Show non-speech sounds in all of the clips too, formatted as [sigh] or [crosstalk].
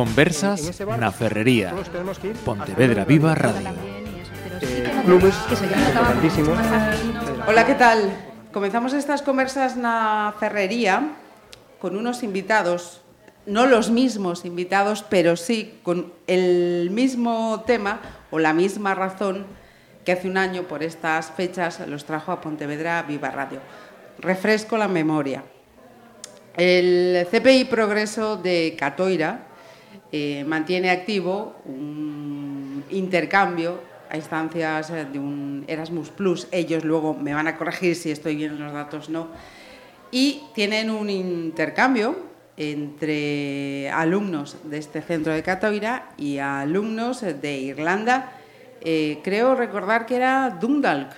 Conversas na Ferrería. todos tenemos que ir Pontevedra Viva Radio. Eh, clubes importantísimos. Hola, ¿qué tal? Comenzamos estas conversas na Ferrería con unos invitados, no los mismos invitados, pero sí con el mismo tema o la misma razón que hace un año por estas fechas los trajo a Pontevedra Viva Radio. Refresco la memoria. El CPI Progreso de Catoira eh, mantiene activo un intercambio a instancias de un Erasmus Plus. Ellos luego me van a corregir si estoy bien en los datos, no. Y tienen un intercambio entre alumnos de este centro de Catoira y alumnos de Irlanda. Eh, creo recordar que era Dundalk.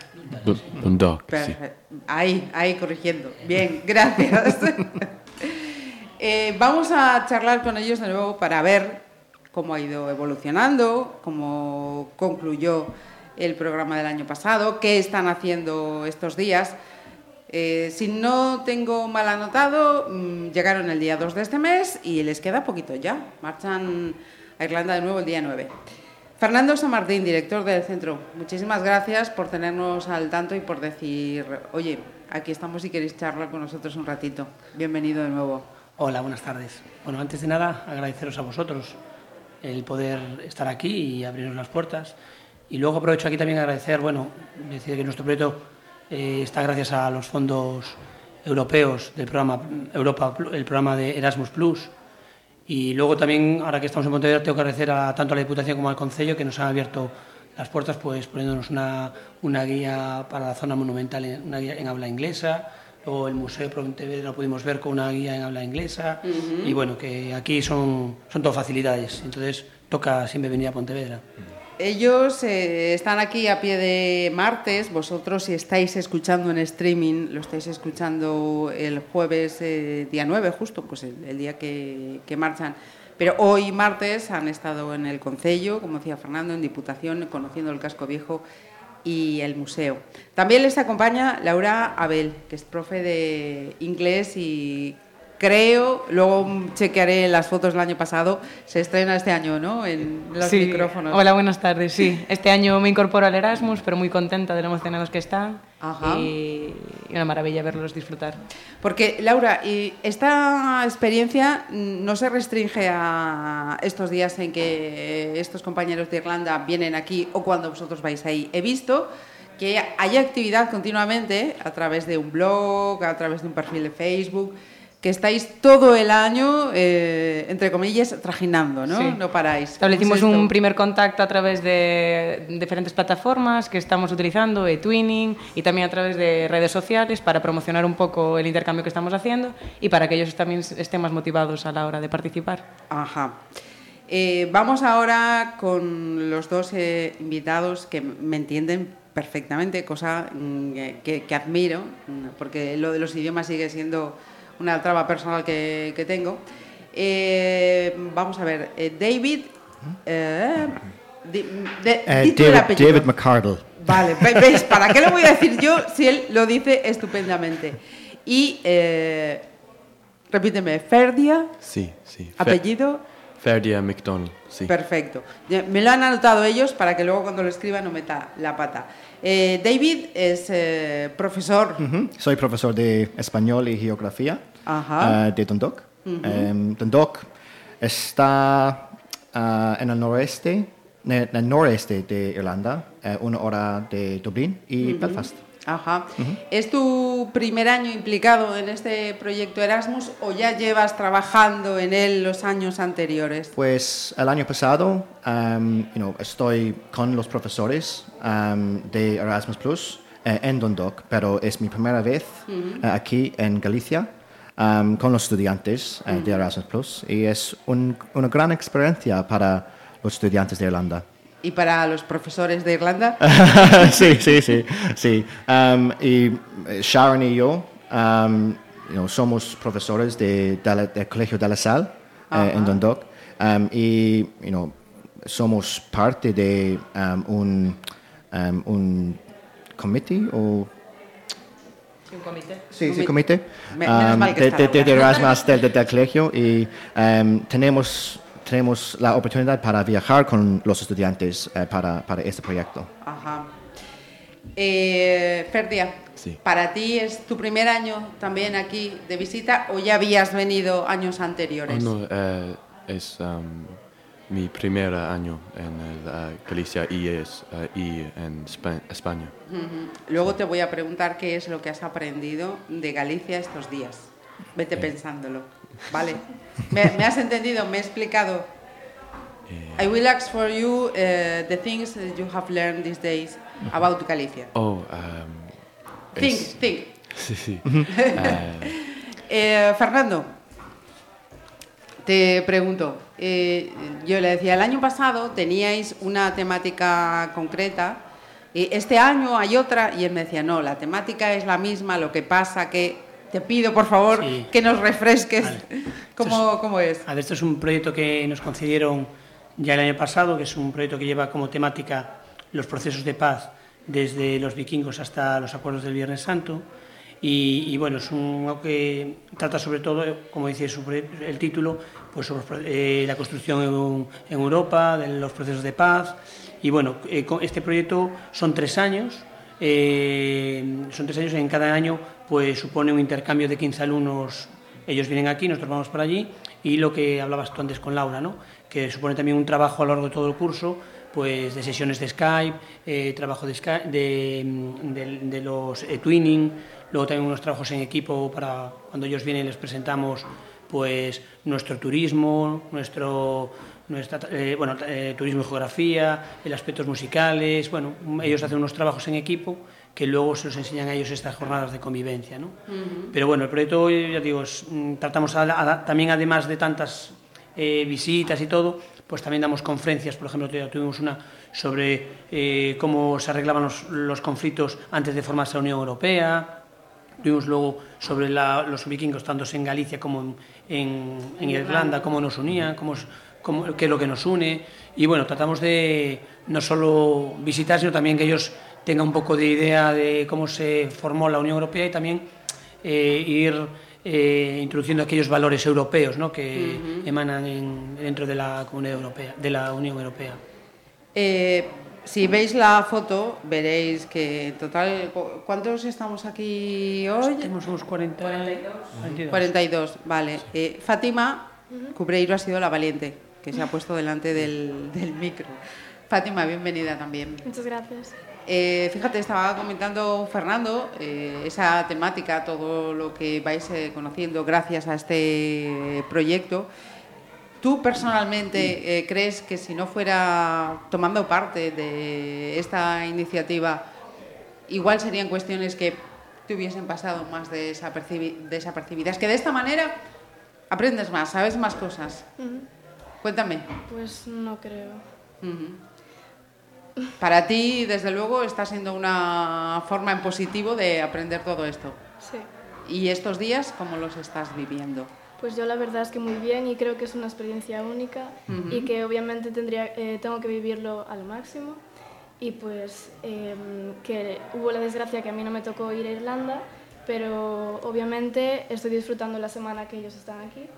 Dundalk, Perfecto. Ahí, ahí corrigiendo. Bien, gracias. [laughs] Eh, vamos a charlar con ellos de nuevo para ver cómo ha ido evolucionando, cómo concluyó el programa del año pasado, qué están haciendo estos días. Eh, si no tengo mal anotado, mm, llegaron el día 2 de este mes y les queda poquito ya. Marchan a Irlanda de nuevo el día 9. Fernando Samartín, director del centro, muchísimas gracias por tenernos al tanto y por decir, oye, aquí estamos si queréis charlar con nosotros un ratito. Bienvenido de nuevo. Hola, buenas tardes. Bueno, antes de nada, agradeceros a vosotros el poder estar aquí y abrirnos las puertas. Y luego aprovecho aquí también agradecer, bueno, decir que nuestro proyecto eh, está gracias a los fondos europeos del programa Europa, el programa de Erasmus Plus. Y luego también, ahora que estamos en Pontevedra, tengo que agradecer a, tanto a la Diputación como al Concello que nos han abierto las puertas, pues poniéndonos una, una guía para la zona monumental, en- una guía en habla inglesa. Luego el Museo de Pontevedra lo pudimos ver con una guía en habla inglesa. Y bueno, que aquí son, son todo facilidades. Entonces toca siempre venir a Pontevedra. Ellos eh, están aquí a pie de martes. Vosotros, si estáis escuchando en streaming, lo estáis escuchando el jueves, eh, día 9, justo, pues el, el día que, que marchan. Pero hoy, martes, han estado en el Concello, como decía Fernando, en Diputación, conociendo el casco viejo y el museo. También les acompaña Laura Abel, que es profe de inglés y creo, luego chequearé las fotos del año pasado, se estrena este año, ¿no? En los Sí. micrófonos. Hola, buenas tardes. Sí, este año me incorporo al Erasmus, pero muy contenta de lo emocionados que están. Ajá. Y, una maravilla verlos disfrutar. Porque, Laura, y esta experiencia no se restringe a estos días en que estos compañeros de Irlanda vienen aquí o cuando vosotros vais ahí. He visto que hay actividad continuamente a través de un blog, a través de un perfil de Facebook, que estáis todo el año, eh, entre comillas, trajinando, ¿no? Sí. No paráis. Establecimos ¿Cómo es un primer contacto a través de diferentes plataformas que estamos utilizando, eTwinning, y también a través de redes sociales para promocionar un poco el intercambio que estamos haciendo y para que ellos también estén más motivados a la hora de participar. Ajá. Eh, vamos ahora con los dos eh, invitados que me entienden perfectamente, cosa mm, que, que admiro, porque lo de los idiomas sigue siendo una traba personal que, que tengo. Eh, vamos a ver, eh, David... eh, de- David, apellido. David McCardle. Vale, ve- ¿ves? ¿Para qué lo voy a decir yo si él lo dice estupendamente? Y, eh, repíteme, Ferdia, Sí, sí. Apellido... Ferdia McDonald, sí. Perfecto. Me lo han anotado ellos para que luego cuando lo escriba no meta la pata. Eh, David es eh, profesor. Soy profesor de español y geografía Ajá. eh, de Dundalk. Em, Dundalk está ah, en el noreste, en el noreste de Irlanda, eh, una hora de Dublín y Belfast. Ajá. ¿Es tu primer año implicado en este proyecto Erasmus o ya llevas trabajando en él los años anteriores? Pues el año pasado um, you know, estoy con los profesores um, de Erasmus Plus eh, en Dundalk, pero es mi primera vez eh, aquí en Galicia um, con los estudiantes eh, de Erasmus Plus y es un- una gran experiencia para los estudiantes de Irlanda. ¿Y para los profesores de Irlanda? [laughs] sí, sí, sí, sí. Um, y eh, Sharon y yo um, you know, somos profesores de, de del Colegio de la Sal eh, en Dundalk um, y you know, somos parte de um, un, um, un comité o un comité. Sí, sí, Comi- comité. Me- menos um, mal que de, de, de. Erasmus del, del- del colegio y um, tenemos, tenemos la oportunidad para viajar con los estudiantes eh, para, para este proyecto. Ajá. Eh, Ferdia, Sí. ¿para ti es tu primer año también aquí de visita o ya habías venido años Oh, anteriores? no, eh, es um, mi primer año en el, eh, Galicia y, es, eh, y en Espa- España. Ujú. Luego te voy a preguntar qué es lo que has aprendido de Galicia estos días. Vete pensándolo, ¿vale? ¿Me, me has entendido? ¿Me he explicado? I will ask for you uh, the things that you have learned these days about Galicia. Oh, um, Think, es- think. Sí, sí. Eh, Eh, Fernando, te pregunto, eh, yo le decía, el año pasado teníais una temática concreta, y este año hay otra, y él me decía, no, la temática es la misma, lo que pasa que te pido, por favor, Sí. que nos refresques Vale. [laughs] cómo, cómo es. A ver, esto es un proyecto que nos concedieron ya el año pasado, que es un proyecto que lleva como temática los procesos de paz desde los vikingos hasta los acuerdos del Viernes Santo. Y, y, bueno, es un, que trata sobre todo, como dice el título, pues sobre eh, la construcción en, en Europa, de los procesos de paz. Y bueno, eh, con- este proyecto son tres años, eh, son tres años, en cada año pues supone un intercambio de 15 alumnos, ellos vienen aquí, nosotros vamos para allí, y lo que hablabas tú antes con Laura, ¿no? que supone también un trabajo a lo largo de todo el curso, pues de sesiones de Skype, eh, trabajo mm, de los eh, twinning, luego también unos trabajos en equipo para cuando ellos vienen les presentamos pues nuestro turismo, nuestro nuestra, eh, bueno, eh, turismo y geografía, el aspectos musicales, bueno, ellos hacen unos trabajos en equipo que luego se los enseñan a ellos estas jornadas de convivencia, ¿no? Pero bueno, el proyecto, ya digo, es, mm, tratamos a- a- también además de tantas eh, visitas y todo, pues también damos conferencias, por ejemplo, tuvimos una sobre eh, cómo se arreglaban los, los conflictos antes de formarse la Unión Europea, Tuvimos luego sobre la- los vikingos, tanto en Galicia como en, en- en Irlanda, cómo nos unían, cómo- qué es lo que nos une. Y bueno, tratamos de no solo visitar, sino también que ellos tengan un poco de idea de cómo se formó la Unión Europea y también eh, ir eh, introduciendo aquellos valores europeos ¿no? que emanan en- dentro de la Comunidad Europea, de la Unión Europea. Eh, si veis la foto, veréis que en total, ¿cu- ¿cuántos estamos aquí hoy? Tenemos unos 40, 42. 42, vale. Eh, Fátima Cubreiro ha sido la valiente que se ha puesto delante del, del micro. Fátima, bienvenida también. Muchas gracias. Eh, fíjate, estaba comentando Fernando eh, esa temática, todo lo que vais eh, conociendo gracias a este proyecto. ¿Tú personalmente crees que si no fuera tomando parte de esta iniciativa, igual serían cuestiones que te hubiesen pasado más desapercibi- desapercibidas? Que de esta manera aprendes más, sabes más cosas. Cuéntame. Pues no creo. Para ti, desde luego, está siendo una forma en positivo de aprender todo esto. Sí. ¿Y estos días cómo los estás viviendo? Pues yo la verdad es que muy bien y creo que es una experiencia única y que obviamente tendría, eh, tengo que vivirlo al máximo. Y pues eh, que hubo la desgracia que a mí no me tocó ir a Irlanda, pero obviamente estoy disfrutando la semana que ellos están aquí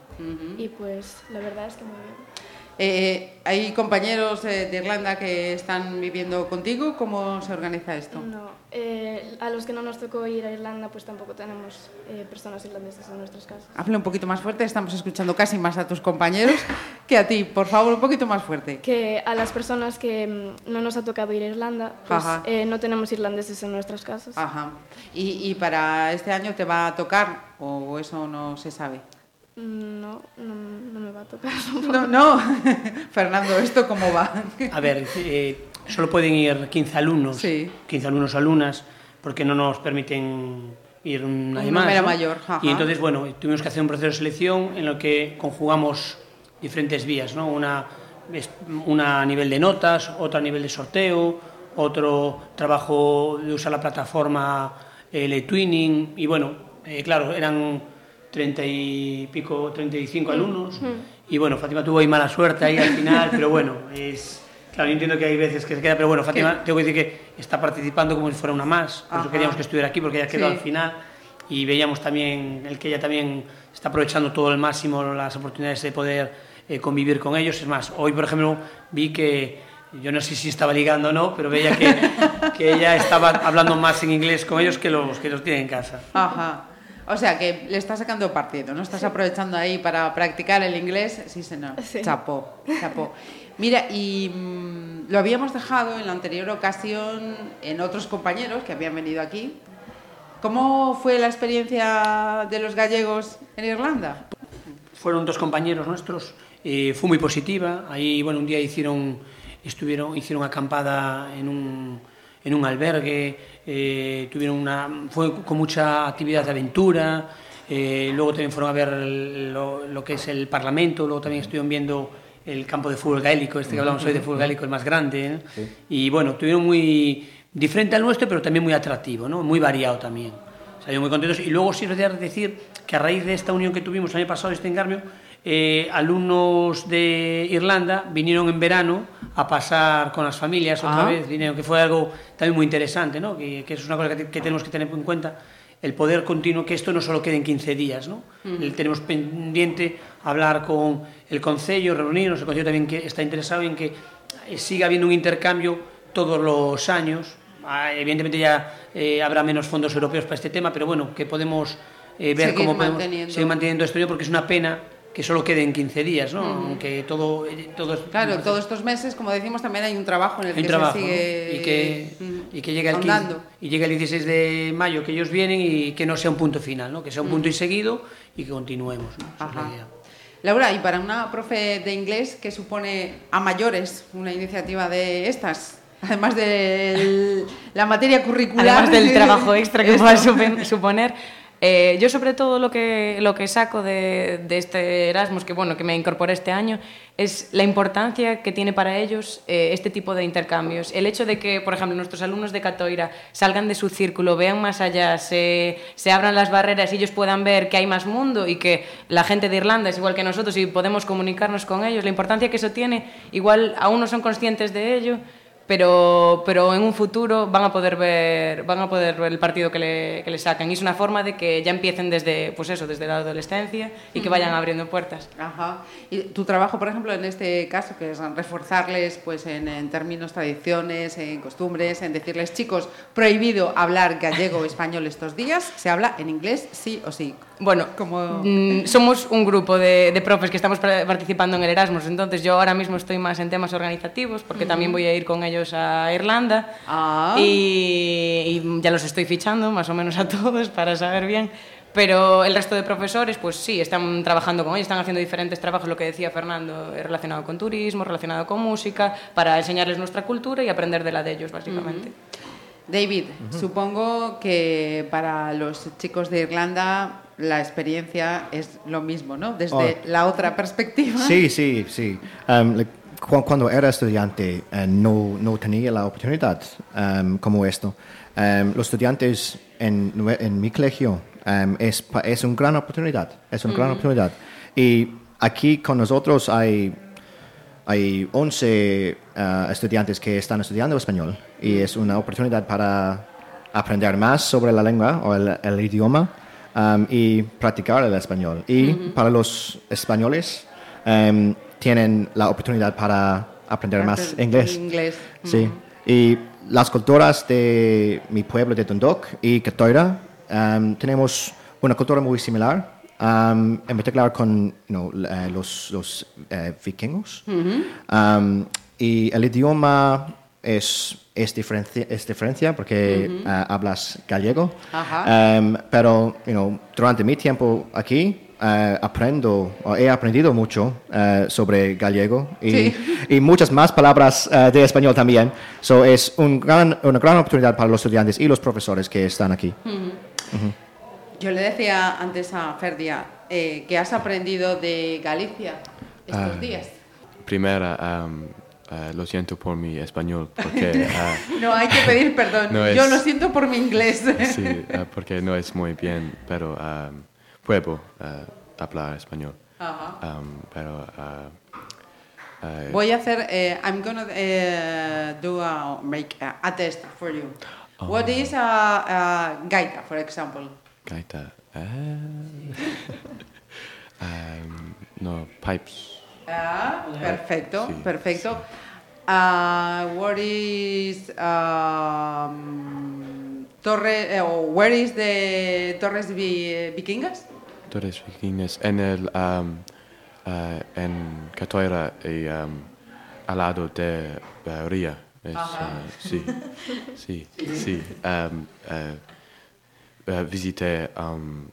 y pues la verdad es que muy bien. Eh, ¿Hay compañeros eh, de Irlanda que están viviendo contigo? ¿Cómo se organiza esto? No, eh, a los que no nos tocó ir a Irlanda pues tampoco tenemos eh, personas irlandesas en nuestras casas. Habla un poquito más fuerte, estamos escuchando casi más a tus compañeros [laughs] que a ti. Por favor, un poquito más fuerte. que a las personas que mm, no nos ha tocado ir a Irlanda, pues eh, no tenemos irlandeses en nuestras casas. Ajá. ¿Y, y para este año te va a tocar o eso no se sabe? No, no, no me va a tocar. [laughs] No, no. [laughs] Fernando, ¿esto cómo va? A ver, eh, solo pueden ir 15 alumnos, Sí. 15 alumnos o alumnas, porque no nos permiten ir un, nadie Un más. mayor, ajá. Y entonces, bueno, tuvimos que hacer un proceso de selección en el que conjugamos diferentes vías, ¿no? Una, una a nivel de notas, otra a nivel de sorteo, otro trabajo de usar la plataforma el twinning y bueno, eh, claro, eran 30 y pico, 35 alumnos y bueno, Fátima tuvo ahí mala suerte ahí al final, pero bueno, es... Claro, yo entiendo que hay veces que se queda, pero bueno, Fátima, tengo que decir que está participando como si fuera una más, por Ajá. eso queríamos que estuviera aquí, porque ella quedó Sí. al final y veíamos también el que ella también está aprovechando todo el máximo las oportunidades de poder eh, convivir con ellos. Es más, hoy, por ejemplo, vi que, yo no sé si estaba ligando o no, pero veía que, [laughs] que ella estaba hablando más en inglés con ellos que los que los tiene en casa. Ajá. O sea, que le estás sacando partido, ¿no? Estás aprovechando ahí para practicar el inglés. Sí, señor. Sí. Chapó, chapó. Mira, y mm, lo habíamos dejado en la anterior ocasión en otros compañeros que habían venido aquí. ¿Cómo fue la experiencia de los gallegos en Irlanda? Fueron dos compañeros nuestros, eh, fue muy positiva. Ahí, bueno, un día hicieron, estuvieron, hicieron acampada en un, en un albergue, eh, tuvieron una, fue con mucha actividad de aventura. eh, luego también fueron a ver lo, lo que es el Parlamento, luego también estuvieron viendo el campo de fútbol gaélico, este que hablamos hoy de fútbol gaélico, el más grande. ¿eh? Y bueno, tuvieron muy diferente al nuestro, pero también muy atractivo, ¿no? muy variado también. Salieron muy contentos. Y luego sí de decir que a raíz de esta unión que tuvimos el año pasado, este engarmio, eh, alumnos de Irlanda vinieron en verano a pasar con las familias otra Ah. vez, vinieron, que fue algo también muy interesante, ¿no? que, que es una cosa que, te- que tenemos que tener en cuenta, el poder continuo, que esto no solo quede en 15 días. ¿no? El- tenemos pendiente hablar con el Concello, reunirnos, el Concello también que está interesado en que eh, siga habiendo un intercambio todos los años. Ah, Evidentemente ya eh, habrá menos fondos europeos para este tema, pero bueno, que podemos eh, ver Seguir cómo podemos manteniendo. seguir manteniendo esto, porque es una pena que solo quede en 15 días, ¿no? Aunque todo, eh, todo Claro, todos estos meses, como decimos, también hay un trabajo en el hay que trabajo, se ¿no? sigue y que, mm, y que llegue el 15 ahondando. y llegue el 16 de mayo que ellos vienen y que no sea un punto final, ¿no? Que sea un punto y seguido y que continuemos, ¿no? Esa es la Ajá. idea. Laura, y para una profe de inglés, ¿qué supone a mayores una iniciativa de estas? [laughs] Además de la materia curricular. Además del trabajo [laughs] extra que pueda suponer. Eh, yo sobre todo lo que, lo que saco de, de este Erasmus, que bueno, que me incorporé este año, es la importancia que tiene para ellos eh, este tipo de intercambios. El hecho de que, por ejemplo, nuestros alumnos de Catoira salgan de su círculo, vean más allá, se, se abran las barreras y ellos puedan ver que hay más mundo y que la gente de Irlanda es igual que nosotros y podemos comunicarnos con ellos, la importancia que eso tiene, igual aún no son conscientes de ello, pero, pero en un futuro van a poder ver van a poder ver el partido que le, que le sacan y es una forma de que ya empiecen desde pues eso desde la adolescencia y que vayan abriendo puertas Ajá. Y tu trabajo, por ejemplo, en este caso, que es reforzarles pues, en, en términos, tradiciones, en costumbres, en decirles, chicos, prohibido hablar gallego o español estos días, se habla en inglés sí o sí. Bueno Como... mm, somos un grupo de, de profes que estamos participando en el Erasmus entonces yo ahora mismo estoy más en temas organizativos porque también voy a ir con ellos a Irlanda Ah. y, y ya los estoy fichando más o menos a [laughs] todos para saber bien. Pero el resto de profesores, pues sí, están trabajando con ellos, están haciendo diferentes trabajos, lo que decía Fernando, eh, relacionado con turismo, relacionado con música, para enseñarles nuestra cultura y aprender de la de ellos, básicamente. David, supongo que para los chicos de Irlanda la experiencia es lo mismo, ¿no? Desde Oh. la otra perspectiva. Sí, sí, sí. Um, like, cu- cuando era estudiante eh, no, no tenía la oportunidad um, como esto. Um, los estudiantes en, en mi colegio um, es, es una gran oportunidad, es una gran oportunidad. Y aquí con nosotros hay, hay 11 eh, estudiantes que están estudiando español y es una oportunidad para aprender más sobre la lengua o el, el idioma um, y practicar el español. Y para los españoles um, tienen la oportunidad para aprender más Aprender inglés. inglés. Sí. Y las culturas de mi pueblo de Dundalk y Catoira um, tenemos una cultura muy similar. um, en particular con you know, eh, los, los eh, vikingos. Um, y el idioma es, es, diferencia, es diferencia porque eh, hablas gallego. Ajá. Um, pero you know, durante mi tiempo aquí eh, aprendo, he aprendido mucho eh, sobre gallego y, Sí. y muchas más palabras de español también. So, es un gran, una gran oportunidad para los estudiantes y los profesores que están aquí. Yo le decía antes a Ferdia eh, que has aprendido de Galicia estos Ah. días. Primera, am, ah, lo siento por mi español, porque, [laughs] ah, No hay que pedir perdón. No Yo es- lo siento por mi inglés. sí, ah, porque no es muy bien, pero am, puedo hablar español. Ajá. Am, pero Voy a hacer. eh, I'm gonna eh, do a make a, a test for you. What is a, a gaita, for example? gaita. am, [laughs] no, pipes. Ah, perfecto, Sí, perfecto. Uh, what is um, Torre, eh, where is the Torres Vi- Vikingas? Torres Vikingas en el um, uh, en Catoira y um, al lado de uh, Ría. Es, uh, sí, sí, [laughs] sí. Um, uh, uh, visité um,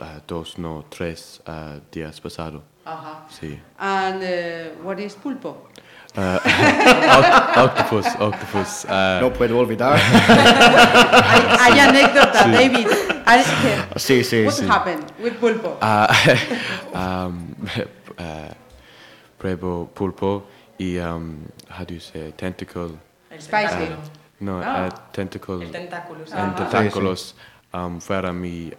uh, dos, no, tres uh, días pasado. Ajá. Sí. And uh, what is pulpo? Uh, [laughs] octopus, octopus. Uh, No puedo olvidar. [laughs] hay, hay anécdota, Sí. David. Hay- sí, sí, What sí. happened with pulpo? Uh, [laughs] um, uh, Prebo pulpo y um, how do you say tentacle? Spicy. Uh, no, Ah. uh, tentacle. El tentáculo, sí. en tentáculos um, fuera mi.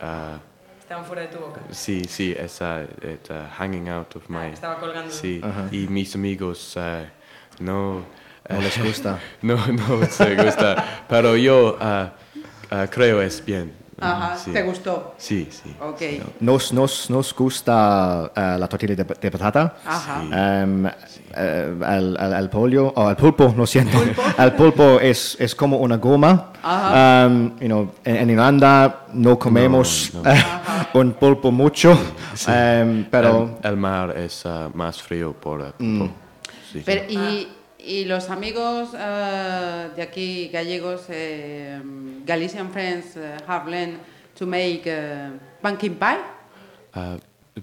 Estaban fuera de tu boca. sí, sí, uh, hanging out of my. estaba colgando. Sí, y mis amigos uh, no. No les gusta. [laughs] no, no se gusta, pero yo uh, uh, creo es bien. Ajá, Sí. ¿te gustó? Sí, sí. Ok. Nos, nos, nos gusta eh, la tortilla de, de patata. Ajá. Em, eh, el, el- el pollo, o el pulpo, [laughs] lo siento. El [laughs] pulpo es, es como una goma. Em, you know, en, en Irlanda no comemos No, no. eh, un pulpo mucho, em, pero el, el mar es uh, más frío por. uh, Mm. por- sí. Pero, y, y los amigos eh, de aquí, gallegos, eh, Galician friends, eh, have learned to make eh, pumpkin pie? Uh,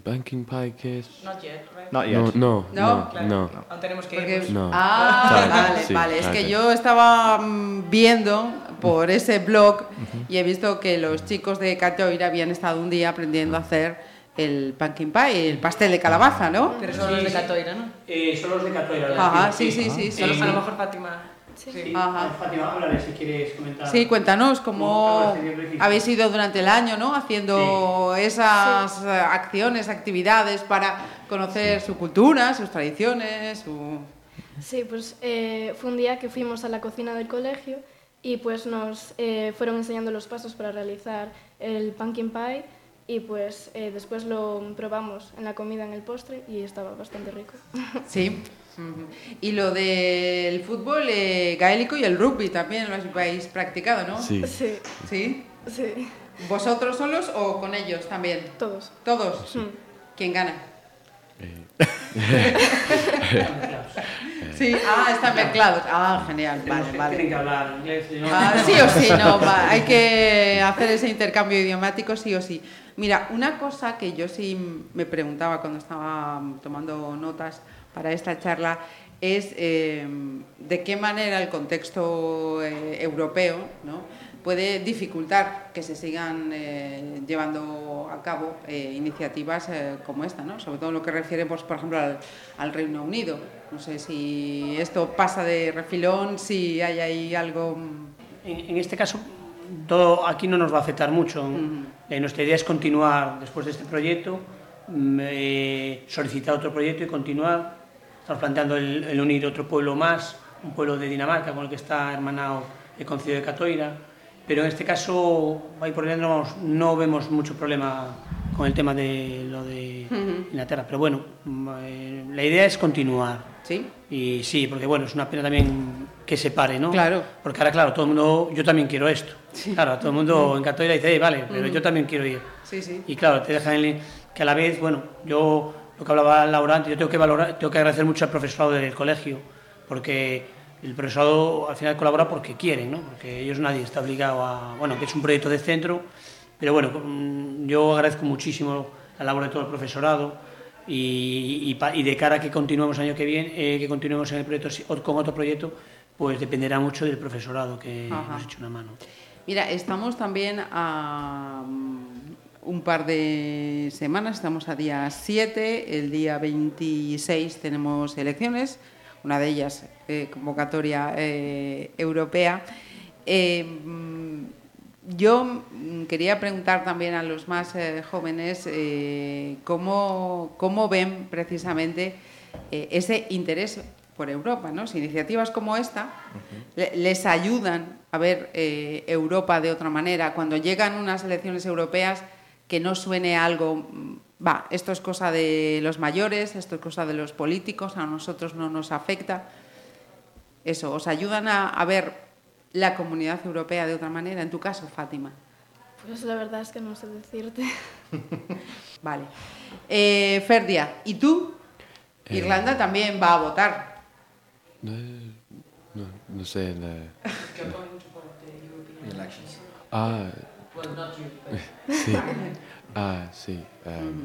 banking pie, ¿qué es? Not yet, right? not yet. No, no, No, no, no. Aún tenemos que Porque- irnos. No. Ah, vale, sí, vale. Es que yo estaba mm, viendo por ese blog y he visto que los chicos de Catoira habían estado un día aprendiendo a hacer el pumpkin pie, el pastel de calabaza, ¿no? Pero son los de Catoira, ¿no? Eh, son los de Catoira. ¿verdad? Ajá, sí, sí, sí, sí. A lo- sí. A lo mejor Fátima. Sí. Ajá. Fátima, háblale si quieres comentar. Sí, cuéntanos ¿Cómo habéis ido durante el año, ¿no? Haciendo esas eh, acciones, actividades para conocer su cultura, sus tradiciones, su... Sí, pues eh, fue un día que fuimos a la cocina del colegio y pues nos eh, fueron enseñando los pasos para realizar el pumpkin pie y pues eh, después lo probamos en la comida, en el postre y estaba bastante rico. [laughs] Sí. Y lo del fútbol eh, gaélico y el rugby también lo habéis practicado, ¿no? Sí. Sí, ¿Sí? sí, ¿Vosotros solos o con ellos también? todos. ¿Todos? Mm. ¿Quién gana? Eh, [laughs] [laughs] Sí, ah, están mezclados. Ah, genial, vale, que- vale. Tienen que hablar inglés. ¿no? Ah, sí o sí, no, va, hay que hacer ese intercambio idiomático sí o sí. Mira, una cosa que yo sí me preguntaba cuando estaba tomando notas para esta charla es eh, de qué manera el contexto eh, europeo ¿no? Puede dificultar que se sigan eh, llevando a cabo eh, iniciativas eh, como esta, ¿no? sobre todo en lo que refiere, pues, por ejemplo, al, al Reino Unido. No sé si esto pasa de refilón, si hay ahí algo... mm, En, en este caso, todo aquí no nos va a afectar mucho. Eh, nuestra idea es continuar después de este proyecto, mm, eh, solicitar otro proyecto y continuar. Estamos planteando el, el unir otro pueblo más, un pueblo de Dinamarca con el que está hermanado el Concilio de Catoira. Pero en este caso, ahí por dentro vamos, no vemos mucho problema con el tema de lo de Inglaterra. Pero bueno, eh, la idea es continuar. ¿Sí? Y sí, porque bueno, es una pena también que se pare, ¿no? Claro. Porque ahora, claro, todo el mundo, yo también quiero esto. Claro, todo el mundo en Catoira dice, "Eh, vale, pero yo también quiero ir. Sí, sí. Y claro, te dejan en- que a la vez, bueno, yo, lo que hablaba Laura antes, yo tengo que valorar, tengo que agradecer mucho al profesorado del colegio, porque el profesorado al final colabora porque quieren, ¿no? Porque ellos nadie está obligado a, bueno, que es un proyecto de centro, pero bueno, mm, yo agradezco muchísimo la labor de todo el profesorado y, y y de cara a que continuemos año que viene, eh, que continuemos en el proyecto con otro proyecto, pues dependerá mucho del profesorado que Ajá. nos eche una mano. Mira, estamos también a mm, un par de semanas, estamos a día 7, el día 26 tenemos elecciones, una de ellas eh, convocatoria eh, europea. Eh, mm, yo quería preguntar también a los más jóvenes cómo, cómo ven precisamente ese interés por Europa, ¿no? Si iniciativas como esta le- les ayudan a ver eh, Europa de otra manera, cuando llegan unas elecciones europeas que no suene algo mm, va, esto es cosa de los mayores, esto es cosa de los políticos, a nosotros no nos afecta. Eso, ¿os ayudan a, a ver la comunidad europea de otra manera? En tu caso, Fátima. Pues la verdad es que no sé decirte. [laughs] Vale. Eh, Ferdia, ¿y tú? Eh, Irlanda también va a votar. No, no, no sé. la- [laughs] Ah, [laughs] sí. Ah, sí. um,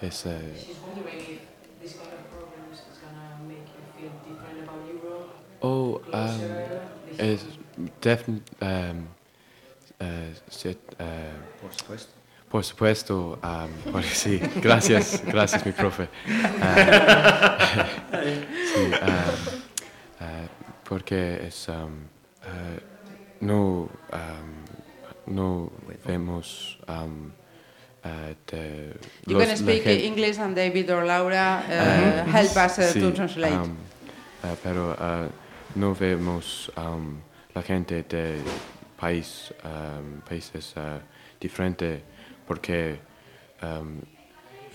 es, eh, oh, um, es defin- um, eh, sí, eh, Por supuesto. por supuesto, um, [laughs] por- sí, gracias, gracias mi profe. Ah, [laughs] [laughs] sí, porque es, no, um, no vemos ah, de You los- can speak English and David or Laura uh, Ah, help us uh, sí, to translate. um, pero no vemos um, la gente de país, um, países diferentes porque um,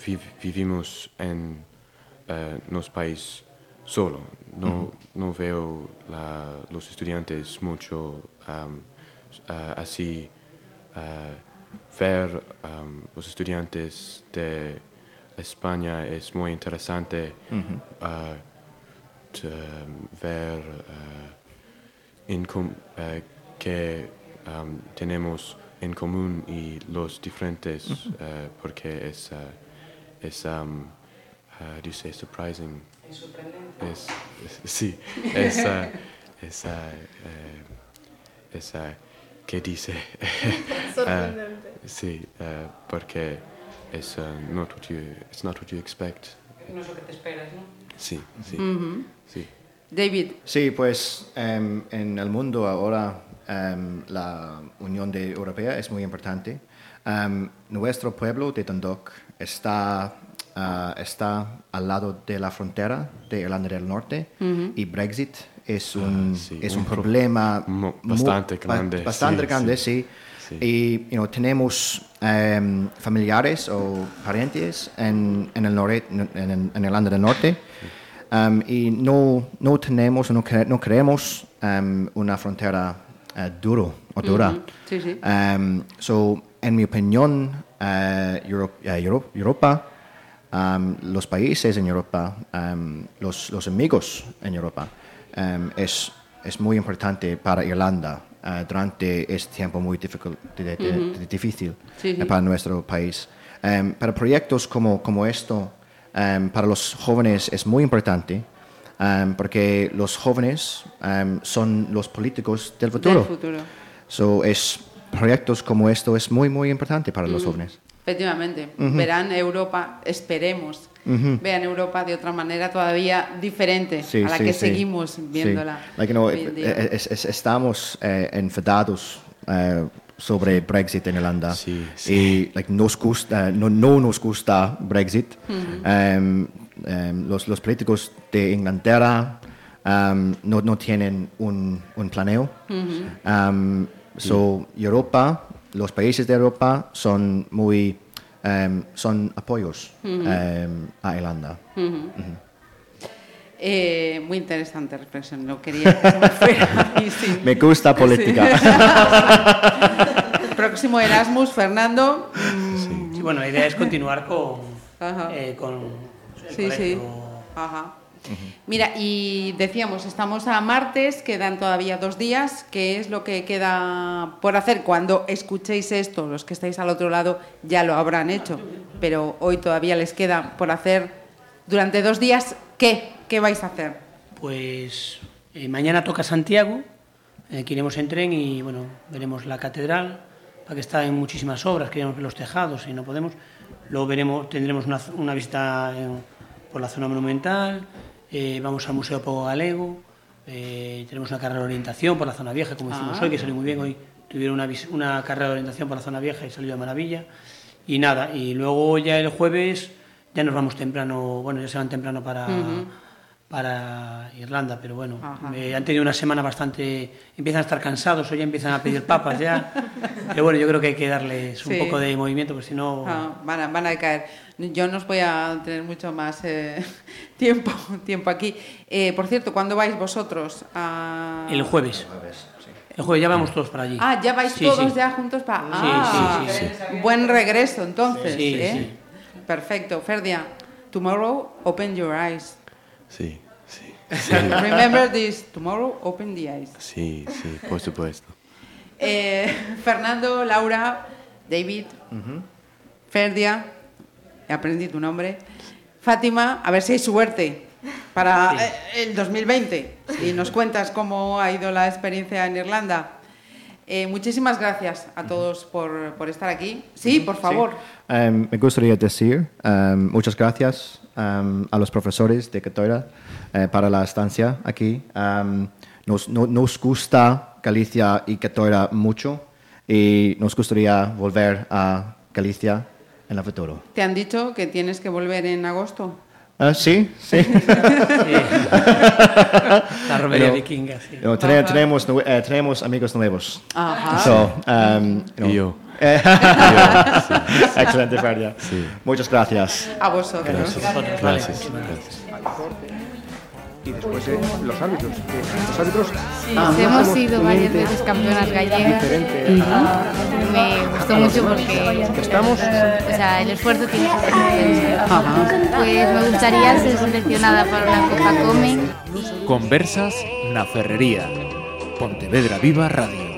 vi- vivimos en uh, nuestro país solo. No, no veo la- los estudiantes mucho um, así. ah, ver um, los estudiantes de España es muy interesante. ah, to, um, ver en com- ah, que um, tenemos en común y los diferentes ah, porque es, es um, how do you say surprising? Es, es- sí, es, es, eh, es, ¿qué dice? [laughs] Sorprendente. sí, ah, porque es ah, not what you, it's not what you expect. No es lo que te esperas, ¿no? Sí, sí, sí. David, Sí, pues em, en el mundo ahora em, la Unión de Europea es muy importante. Em, nuestro pueblo de Dundalk está, está al lado de la frontera de Irlanda del Norte y Brexit es un, Ah, sí, es un un pro- problema mu- bastante ba- grande, bastante sí, grande, sí. sí. Sí. Y you know, tenemos em, familiares o parientes en, en el norte, en, en Irlanda del Norte. Um, y no, no tenemos, no, cre- no creemos um, una frontera eh, duro o dura. Sí, sí. Um, so, en mi opinión, eh, Euro- eh, Euro- Europa, um, los países en Europa, um, los, los amigos en Europa, um, es, es muy importante para Irlanda eh, durante este tiempo muy de- de- difícil Sí, sí. eh, para nuestro país. Um, para proyectos como, como esto, um, para los jóvenes es muy importante porque los jóvenes son los políticos del futuro. del futuro. So, es, proyectos como esto es muy, muy importante para los jóvenes. Efectivamente, verán Europa, esperemos, vean Europa de otra manera todavía diferente Sí, a la sí, que sí. seguimos Sí. viéndola. Like, you know, eh, es- es- estamos eh, enfadados eh, sobre Brexit en Irlanda Sí, y like, nos gusta, no, no nos gusta Brexit. Em, em, los, los políticos de Inglaterra em, no, no tienen un, un planeo. So, Europa, los países de Europa son muy em, son apoyos em, a Irlanda. Eh, muy interesante reflexión, no quería que se me fuera. sí. Me gusta política. [laughs] Próximo Erasmus, Fernando. Sí, bueno, la idea es continuar con, Ajá. eh, con el Sí, sí. Mira, y decíamos, estamos a martes, quedan todavía dos días. ¿Qué es lo que queda por hacer? Cuando escuchéis esto, los que estáis al otro lado ya lo habrán hecho, pero hoy todavía les queda por hacer durante dos días. ¿Qué? ¿Qué vais a hacer? Pues eh, mañana toca Santiago, eh, que iremos en tren y bueno, veremos la catedral, para que está en muchísimas obras, queremos ver los tejados y no podemos. Luego veremos, tendremos una, una visita en- por la zona monumental, eh, vamos al Museo Pogo Galego, eh, tenemos una carrera de orientación por la zona vieja, como hicimos Ah. hoy, que salió muy bien hoy. Tuvieron una, una carrera de orientación por la zona vieja y salió de maravilla. Y nada, y luego ya el jueves ya nos vamos temprano, bueno, ya se van temprano para, para Irlanda, pero bueno, eh, han tenido una semana bastante... Empiezan a estar cansados o ya empiezan a pedir papas ya. [laughs] pero bueno, yo creo que hay que darles un Sí. poco de movimiento, porque si no... Ah, van, a, van a caer. Yo no os voy a tener mucho más eh, [laughs] tiempo, tiempo aquí. Eh, por cierto, ¿cuándo vais vosotros? a- El jueves. El jueves ya vamos todos para allí. Ah, ya vais Sí, todos sí. ya juntos para... Sí, ah, sí, sí, Buen regreso entonces. Sí, ¿eh? sí. Perfecto. Ferdia, tomorrow open your eyes. Sí, sí. [laughs] Remember this, tomorrow open the eyes. Sí, sí, por supuesto. Eh, Fernando, Laura, David, Ferdia, he aprendido tu nombre. Fátima, a ver si hay suerte para eh, el 2020 y nos cuentas cómo ha ido la experiencia en Irlanda. Eh, muchísimas gracias a todos por, por estar aquí. Sí, por favor. Um, me gustaría decir um, muchas gracias um, a los profesores de Católica eh, para la estancia aquí. Nos, no- nos gusta Galicia y Católica mucho y nos gustaría volver a Galicia en el futuro. ¿Te han dicho que tienes que volver en agosto? Ah, sí, sí. [laughs] La romería Pero- vikinga, sí. No, tene- tenemos, eh, tenemos amigos nuevos. Ajá. So, um. Y yo. [laughs] Excelente, Ferdia. Sí. Muchas gracias. A vosotros. Gracias, gracias, gracias. Y después eh, los árbitros. estos árbitros hemos sido varias veces campeonas gallegas me gustó mucho porque estamos o sea, el esfuerzo tiene que. Pues me gustaría ser seleccionada para una Copa Come. Conversas na Ferrería. Pontevedra Viva Radio.